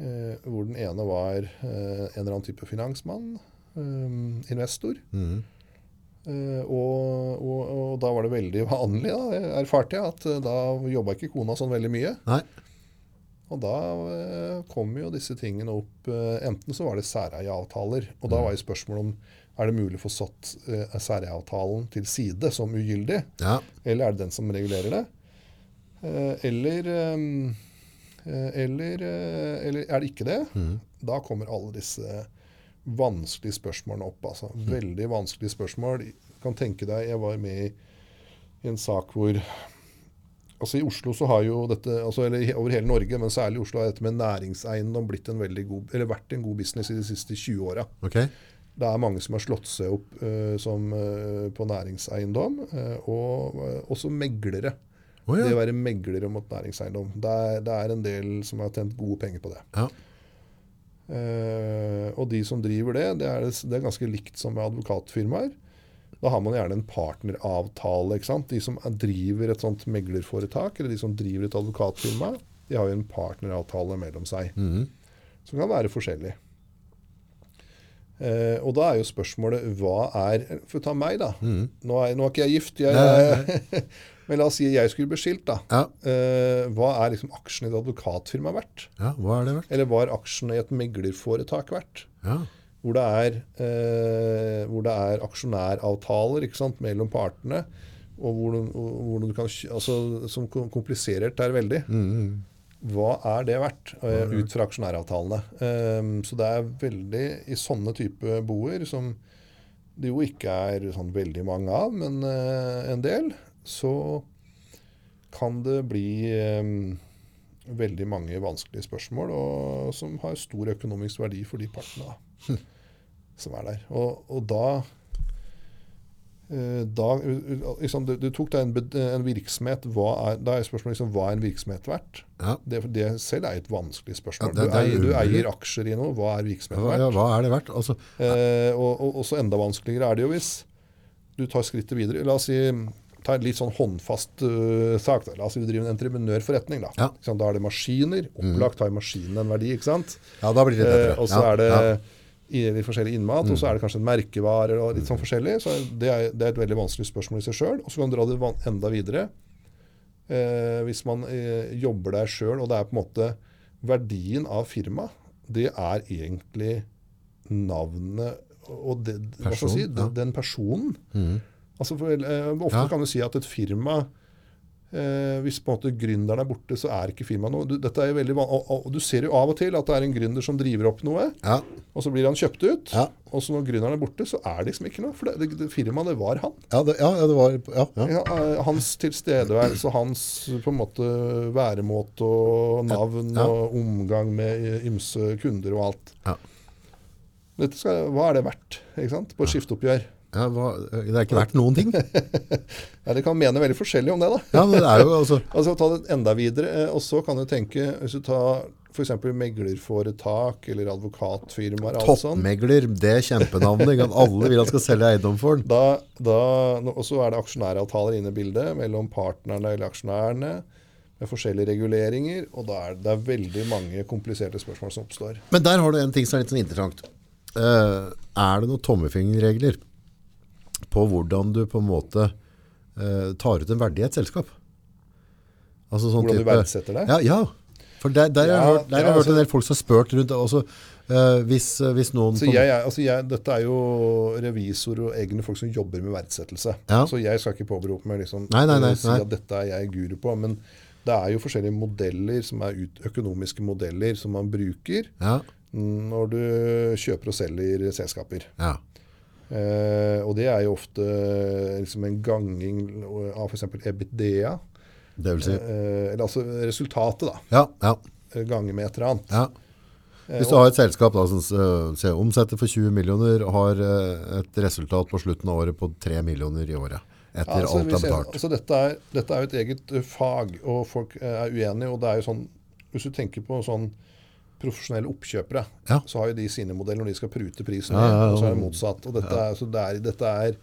eh, hvor den ene var en eller annen type finansmann, investor. Eh, og, og, og da var det veldig vanlig, da, erfarte jeg, at eh, da jobba ikke kona sånn veldig mye.
Nei.
Og da eh, kom jo disse tingene opp. Eh, enten så var det særeieavtaler. Og da var jo spørsmålet om er det mulig å få satt eh, særeieavtalen til side som ugyldig.
Ja.
Eller er det den som regulerer det? Eh, eller, eh, eh, eller, eh, eller er det ikke det? Da kommer alle disse vanskelige spørsmålene opp. Altså. Veldig vanskelige spørsmål. Du kan tenke deg, jeg var med i, en sak hvor Altså I Oslo så har jo dette, altså eller over hele Norge, men særlig i Oslo har dette med næringseiendom blitt en veldig god, eller vært en god business i de siste 20 åra.
Okay.
Det er mange som har slått seg opp uh, som, uh, på næringseiendom, uh, og også meglere.
Å
Det å være meglere mot næringseiendom. Det er, det er en del som har tjent gode penger på det.
Ja.
Eh, og de som driver det, det er, det er ganske likt som med advokatfirmaer. Da har man gjerne en partneravtale. ikke sant? De som driver et sånt meglerforetak, eller de som driver et advokatfirma, de har jo en partneravtale mellom seg.
Mhm.
Som kan være forskjellig. Eh, og da er jo spørsmålet hva er For ta meg, da. Nå, er, nå er ikke jeg gift. Jeg,
Nei,
men la oss si jeg skulle bli skilt. da.
Ja.
Eh, hva er liksom aksjene i et advokatfirma verdt?
ja, hva er det verdt?
Eller hva er aksjene i et meglerforetak verdt?
Ja.
Hvor det er, eh, hvor det er aksjonæravtaler sant, mellom partene, og hvor, du- hvor du kan, altså, som kom- kompliserer det er veldig. Hva er det verdt eh, ut fra aksjonæravtalene? Eh, så det er veldig i sånne type boer, som det jo ikke er sånn veldig mange av, men eh, en del, så kan det bli eh, veldig mange vanskelige spørsmål, og som har stor økonomisk verdi for de partene da, som er der. Og, og da, eh, da liksom, du, du tok deg en, en virksomhet, er, da er spørsmålet liksom, hva er en virksomhet verdt?
Ja.
Det, det selv er et vanskelig spørsmål.
Ja, det-
du,
det du,
eier, du eier aksjer i noe, hva er virksomheten verdt?
ja, hva er det verdt? Altså,
Eh, og, og også enda vanskeligere er det jo hvis du tar skrittet videre. La oss si, ta en litt sånn håndfast uh, sak. Da. La oss si du driver en entreprenørforretning. Da.
Ja.
Da er det maskiner. Opplagt har maskinene en verdi. ikke sant?
ja, da blir det litt
Eh, og så
ja,
er det
ja.
i litt forskjellig innmat, og så er det kanskje en merkevare og litt sånn forskjellig. Så det er, det er et veldig vanskelig spørsmål i seg sjøl. Og så kan du dra det enda videre. Eh, hvis man eh, jobber der sjøl, og det er på en måte verdien av firmaet, det er egentlig navnet og det, jeg si,
Person,
den. Den personen. Altså for, eh, ofte
Ja.
kan du si at et firma eh, Hvis på en måte gründeren er borte, så er ikke firmaet noe. Du, dette er jo veldig og, og, og Du ser jo av og til at det er en gründer som driver opp noe,
Ja,
og så blir han kjøpt ut.
Ja.
Og så når gründeren er borte, så er det liksom ikke noe. For det, det, det firmaet, det var han.
ja, det, ja, det var ja,
eh, hans tilstedeværelse, hans på en måte væremåte og navn og omgang med ymse kunder og alt. Skal, hva er det verdt ikke sant? på et skifteoppgjør?
Ja, hva, det er ikke verdt noen ting.
Ja, Dere kan mene veldig forskjellig om det. da.
Ja, men det er jo altså
Altså Ta det enda videre. eh, og så kan du tenke, Hvis du tar f.eks. meglerforetak eller advokatfirmaer
toppmegler, det er kjempenavnet. Alle vil at skal selge eiendom for den.
da, da, Og så er det aksjonæravtaler inne i bildet mellom partnerne eller aksjonærene med forskjellige reguleringer. Og da er det er veldig mange kompliserte spørsmål som oppstår.
Men der har du en ting som er litt sånn interessant. Uh, er det noen tommefingerregler på hvordan du på en måte eh, tar ut en verdi i et selskap? Altså sånn
Hvordan du verdsetter det?
Ja, ja. For der, der, har jeg
Ja,
hørt, der har
ja,
jeg hørt en
altså-
del folk som har spurt rundt. Også, eh, hvis, eh, hvis noen
Så jeg, altså jeg, dette er jo revisor og egne folk som jobber med verdsettelse.
Ja.
Så jeg skal ikke påberope meg liksom,
Nei, nei, nei,
si at dette er jeg guru på. Men det er jo forskjellige modeller, som er ut, økonomiske modeller som man bruker
ja,
når du kjøper og selger selskaper.
ja.
Eh, og det er jo ofte liksom en ganging av f.eks. EBITDA.
Det vil si.
Eh, eller altså resultatet, da.
Ja, ja,
Ganger med et eller annet.
ja. Hvis du har et selskap da, som ser, omsetter for 20 millioner og har eh, et resultat på slutten av året på 3 millioner i året, etter
Ja, altså,
alt er betalt.
Altså, dette, er, dette er jo et eget eh, fag, og folk eh, er uenige. og det er jo sånn, Hvis du tenker på sånn profesjonelle oppkjøpere,
Ja.
så har jo de sine modeller når de skal prute prisen ned,
ja,
og så er det motsatt. og Dette er, så det er, dette, er,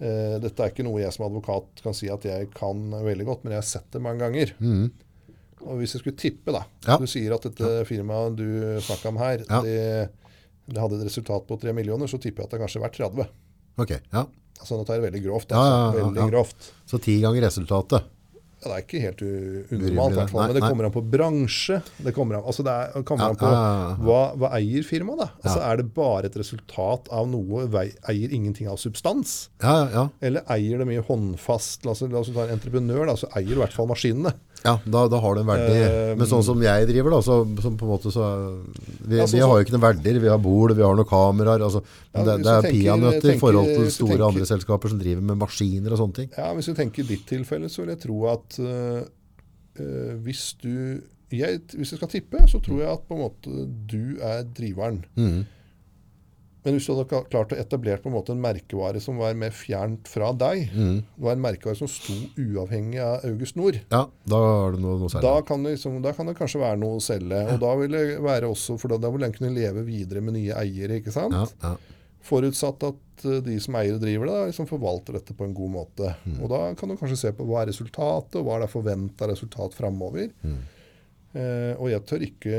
uh, dette er ikke noe jeg som advokat kan si at jeg kan veldig godt, men jeg har sett det mange ganger. Og Hvis jeg skulle tippe, da.
Ja.
Du sier at dette firmaet du snakka om her,
Ja.
det, det hadde et resultat på 3 millioner, så tipper jeg at det kanskje er verdt 30.
Ok, ja.
Altså, nå tar jeg det veldig grovt. Altså,
ja,
veldig grovt.
Så ti ganger resultatet.
Ja, det er ikke helt unormalt, hvert fall, men det kommer an på bransje. Det kommer an, altså det er, kommer an på hva, hva eier firmaet. da? Altså. Er det bare et resultat av noe, eier ingenting av substans?
Ja, ja, ja.
Eller eier det mye håndfast? La oss, la oss ta en entreprenør, da, så eier i hvert fall maskinene.
Ja, da, da har du en verdi.
Uh,
Men sånn som jeg driver da, så, på en måte så, vi,
Ja, sånn
vi har jo ikke noen verdier, vi har bord, vi har noen kameraer, altså,
Ja,
det, det er peanøtter i forhold til store
tenker-
andre selskaper som driver med maskiner og sånne ting.
Ja, Hvis du tenker i ditt tilfelle, så vil jeg tro at, eh, hvis du jeg, Hvis jeg skal tippe, så tror jeg at på en måte du er driveren.
Mhm.
Men hvis du hadde klart å etablere på en måte en merkevare som var mer fjernt fra deg,
mm.
det var en merkevare som sto uavhengig av August Nord,
Ja, da det noe, noe
da kan, det liksom, da kan det kanskje være noe å selge. Og da vil det være også, for da, da vil den kunne leve videre med nye eiere, ikke sant?
ja, ja.
Forutsatt at eh, de som eier og driver det, liksom forvalter dette på en god måte.
Mm.
Og da kan du kanskje se på hva er resultatet, og hva er det forventa resultat framover.
Mm.
Eh, og jeg tør ikke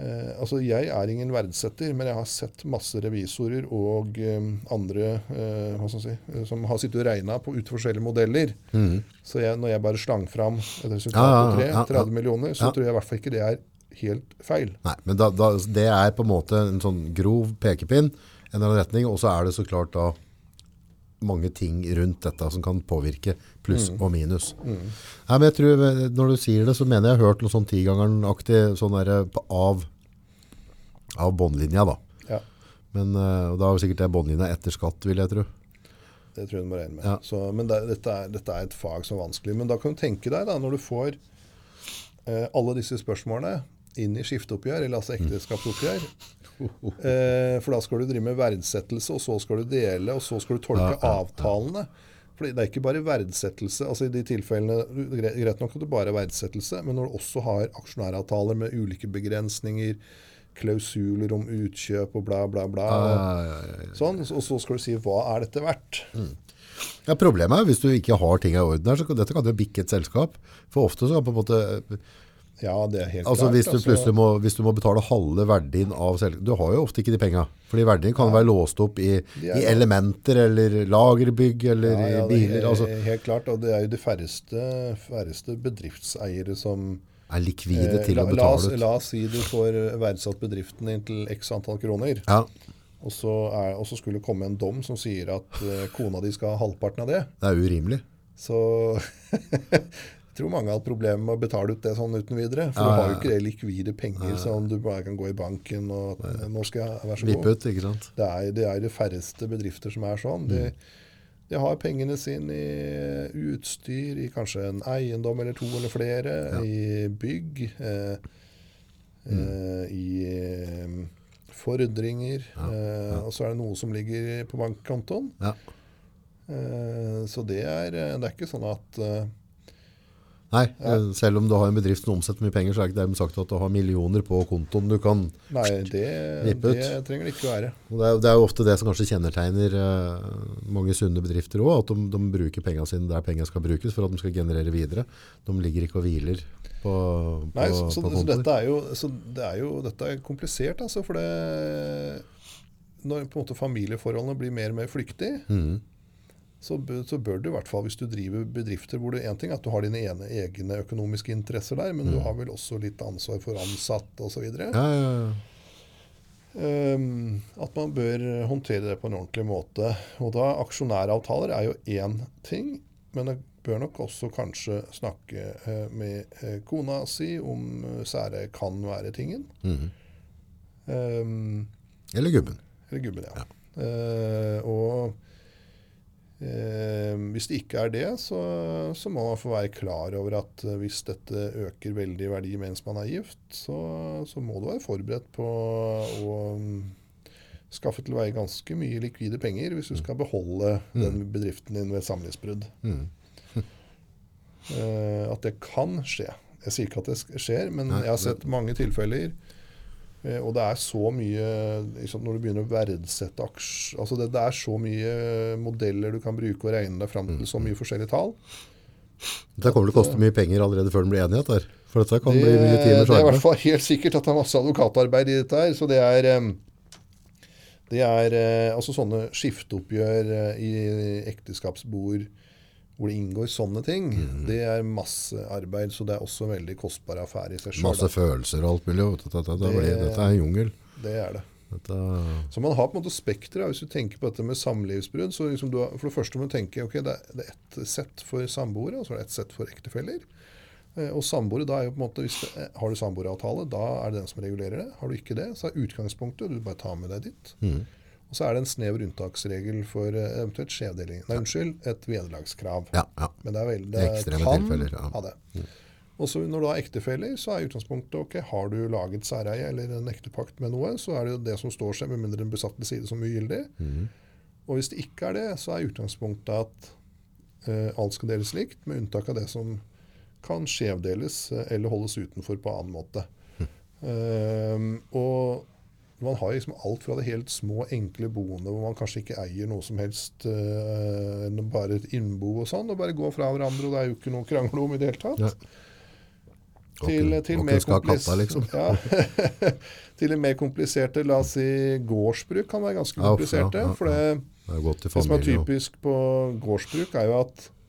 eh, Altså, jeg er ingen verdsetter, men jeg har sett masse revisorer og eh, andre eh, hva skal jeg si, eh, som har sittet og regna på ut forskjellige modeller. Så jeg, når jeg bare slang fram et resultat
Mm. Ja,
på tre,
ja, ja.
30 millioner, så tror jeg i hvert fall ikke det er helt feil.
Nei, men da, da, det er på en måte en sånn grov pekepinn, en eller annen retning, og så er det så klart da mange ting rundt dette som kan påvirke pluss og minus. Nei, men jeg tror, eh, når du sier det, så mener jeg jeg har hørt noe sånn tigangeren-aktig sånn av, av båndlinja da.
Ja.
Men eh, da er sikkert det båndlinja etter skatt, vil jeg tro.
Det tror jeg du må regne med.
Ja.
Så, men det, dette, er, dette er et fag som er vanskelig. Men da kan du tenke deg, da, når du får eh, alle disse spørsmålene inn i skifteoppgjør, eller altså ekteskapsoppgjør eh, For da skal du drive med verdsettelse, og så skal du dele, og så skal du tolke avtalene. For det er ikke bare verdsettelse. altså I de tilfellene Greit nok at det bare er verdsettelse, men når du også har aksjonæravtaler med ulike begrensninger, klausuler om utkjøp og bla, bla, bla. og
Ja, ja, ja, ja.
Sånn, og så skal du si hva er dette verdt?
Ja, problemet er hvis du ikke har ting i orden her, så kan, dette kan jo bikke et selskap. For ofte så kan på en måte,
Ja, det er helt
altså
klart.
hvis du
altså.
plutselig må, hvis du må betale halve verdien av selskapet, du har jo ofte ikke de penga. Fordi verdien kan være låst opp i, i elementer, eller lagerbygg, eller
ja, ja,
biler.
er
altså,
Helt klart, og det er jo de færreste, færreste bedriftseiere som
er likvide
eh,
til
la,
å betale ut.
la oss si du får verdsatt bedriften din til x antall kroner,
Ja,
og så, er, og så skulle det komme en dom som sier at eh, kona di skal ha halvparten av det.
det er urimelig.
Så jeg tror mange har hatt problemer med å betale ut det sånn uten videre. For
Ja,
du har jo ikke det likvide penger som du bare kan gå i banken og nå skal jeg, være så god.
Ut, ikke sant?
Det er, det er de færreste bedrifter som er sånn. De, de har pengene sine i utstyr, i kanskje en eiendom eller to eller flere, i bygg, eh, eh, i fordringer. Ja, ja. eh, og så er det noe som ligger på bankkontoen.
Ja.
Eh, så det er, det er ikke sånn at eh,
Nei, ja. selv om du har en bedrift som omsetter mye penger, så er det ikke dermed sagt at du har millioner på kontoen du kan
Nei, det,
Vippe ut.
det trenger det ikke å være.
Det, er, det er jo ofte det som kanskje kjennetegner eh, mange sunne bedrifter òg, at de, de bruker pengene sine der pengene skal brukes for at de skal generere videre. De ligger ikke og hviler på, på,
Nei, så, så, så dette er jo, så det er jo dette er komplisert, altså. For det Når familieforholdene blir mer og mer flyktige,
Mhm.
Så, så bør du i hvert fall, hvis du driver bedrifter hvor det en ting er at du har dine ene, egne økonomiske interesser der, men du har vel også litt ansvar for ansatte osv.
Ja, ja, ja.
Um, at man bør håndtere det på en ordentlig måte. Og da Aksjonæravtaler er jo én ting, men jeg bør nok også kanskje snakke uh, med eh, kona si om uh, sære kan være tingen.
Mhm.
Um,
Eller gubben.
eller gubben, ja. Uh, og eh, hvis det ikke er det, så, så må man få være klar over at eh, hvis dette øker veldig i verdi mens man er gift, så, så må du være forberedt på å mm, skaffe til veie ganske mye likvide penger hvis du skal beholde den bedriften din ved samlivsbrudd.
Mm.
Eh, at det kan skje. Jeg sier ikke at det skjer, men
Nei,
jeg har sett mange tilfeller. Eh, Og det er så mye liksom, Når du begynner å verdsette aksjer altså det, det er så mye modeller du kan bruke og regne deg fram til så mye forskjellige tall.
Dette kommer til å koste mye penger allerede før det blir enighet der. For dette kan
Det,
bli mye
det er i hvert fall helt sikkert at det er masse advokatarbeid i dette her. Så det er det er eh, altså sånne skifteoppgjør eh, i ekteskapsbord hvor det inngår sånne ting.
Mm.
Det er masse arbeid, så det er også en veldig kostbar affære i seg sjøl.
Masse følelser og alt mulig. Dette, dette,
Det-
dette er en jungel.
Det er det.
Dette,
Så man har på en måte spekteret. Hvis du tenker på dette med samlivsbrudd, så liksom du har, for det første må du tenke ok, det er, det er ett sett for samboere, og så er det ett sett for ektefeller. Eh, Og samboere, da er jo på en måte, hvis det, er- Har du samboeravtale, da er det den som regulerer det. Har du ikke det, så er utgangspunktet du bare tar med deg ditt.
Mhm.
Og så er det en snever unntaksregel for eh, eventuelt skjevdeling. Nei, unnskyld, et vederlagskrav.
ja, ja.
Men det er veldig det
Ekstreme
kan
tilfeller, ja.
ha det. Og så når du har ektefeller, så er utgangspunktet ok, har du laget særeie eller en ektepakt med noe, så er det jo det som står seg, med mindre den besatte side som ugyldig. Og hvis det ikke er det, så er utgangspunktet at uh, alt skal deles likt, med unntak av det som kan skjevdeles uh, eller holdes utenfor på annen måte. Ehm, og man har liksom alt fra det helt små, enkle boende hvor man kanskje ikke eier noe som helst, uh, bare et innbo og sånn, og bare går fra hverandre, og det er jo ikke noe å krangle om i det hele tatt.
Ja.
Til, til, mer
katta, liksom.
ja, til mer kompliserte, la oss si gårdsbruk kan være ganske kompliserte.
ja,
for det,
Det
det som er typisk på gårdsbruk, er jo at eh,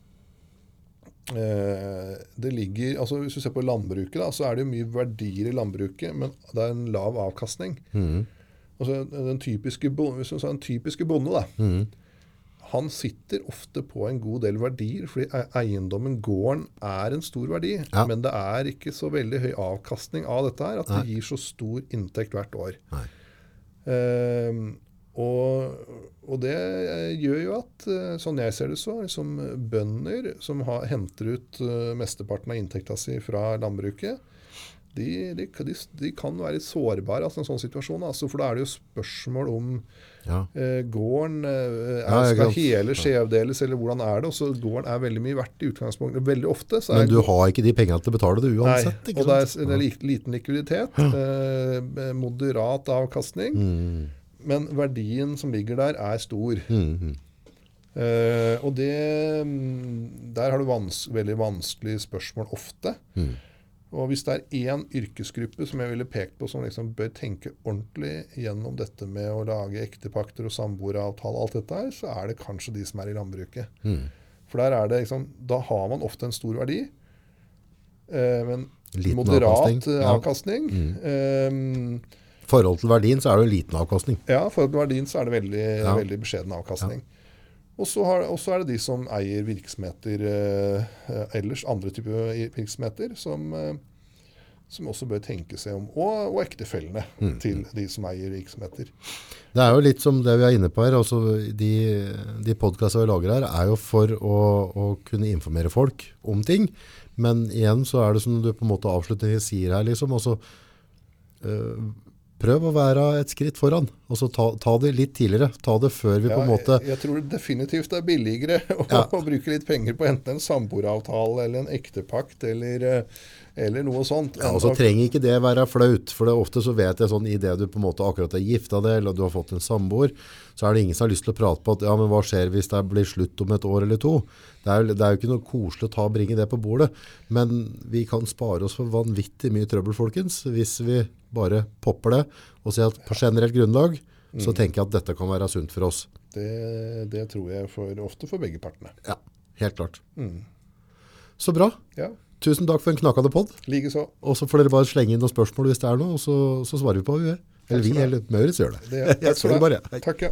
det ligger altså Hvis du ser på landbruket, da, så er det jo mye verdier i landbruket, men det er en lav avkastning.
Mm.
Altså, den typiske, bonde hvis du sa den typiske bonde, da,
mm.
han sitter ofte på en god del verdier, fordi e- eiendommen, gården, er en stor verdi.
Ja.
Men det er ikke så veldig høy avkastning av dette her, at det gir så stor inntekt hvert år.
Nei.
Ehm, og, og det gjør jo at, eh, sånn jeg ser det så, liksom bønder som har, henter ut eh, mesteparten av inntekta si fra landbruket, de, de, de, de kan være sårbare altså, i en sånn situasjon. Altså, for da er det jo spørsmål om
Ja.
eh, gården eh, er,
Ja,
skal hele skjevdeles, eller hvordan er det? Og så gården er veldig mye verdt i utgangspunktet. Veldig ofte så er
Men du har ikke de pengene til å betale det uansett,
Nei, og det er, det er liten likviditet, eh, moderat avkastning,
Mm,
men verdien som ligger der er stor.
mm, -hmm.
uh, og det, mm, der har du vans veldig vanskelige spørsmål ofte.
Mm.
Og hvis det er én yrkesgruppe som jeg ville pekt på som liksom bør tenke ordentlig gjennom dette med å lage ektepakter og samboeravtale, alt dette her, så er det kanskje de som er i landbruket.
Mm.
For der er det liksom, da har man ofte en stor verdi, eh, men
Liten
moderat
avkastning,
avkastning.
ja.
avkastning. Eh,
forhold til verdien så er det jo liten avkastning.
Ja, i forhold til verdien så er det veldig,
Ja.
veldig beskjeden avkastning. Så og så er det de som eier virksomheter eh, ellers, andre typer virksomheter, som, eh, som også bør tenke seg om. Og, og ektefellene
Mm.
til de som eier virksomheter.
Det er jo litt som det vi er inne på her. Altså de de podkastene vi lager her, er jo for å, å kunne informere folk om ting. Men igjen så er det som du på en måte avslutningsvis sier her, liksom. Altså, øh, prøv å være et skritt foran. Altså ta, ta det litt tidligere. Ta det før vi på en måte
jeg, jeg tror definitivt det er billigere å,
Ja.
å bruke litt penger på enten en samboeravtale eller en ektepakt eller, eh, eller noe sånt.
Ja, og så trenger ikke det være flaut, for det er ofte så vet jeg sånn i det du på en måte akkurat er gifta deg, eller du har fått en samboer, så er det ingen som har lyst til å prate på at ja, men hva skjer hvis det blir slutt om et år eller to? Det er, det er jo ikke noe koselig å ta og bringe det på bordet, men vi kan spare oss for vanvittig mye trøbbel, folkens, hvis vi bare popper det og sier at på generelt grunnlag, så tenker jeg at dette kan være sunt for oss.
det, det tror jeg for, ofte for begge partene.
Ja, helt klart. Så bra.
Ja,
Tusen takk for en knakende podd.
likeså.
Og så får dere bare slenge inn noen spørsmål hvis det er noe, og så, så svarer vi på det. Eller vi, eller Maurits gjør det.
Det-
Jeg
Takk for
svarer bare.
det. Takk, ja.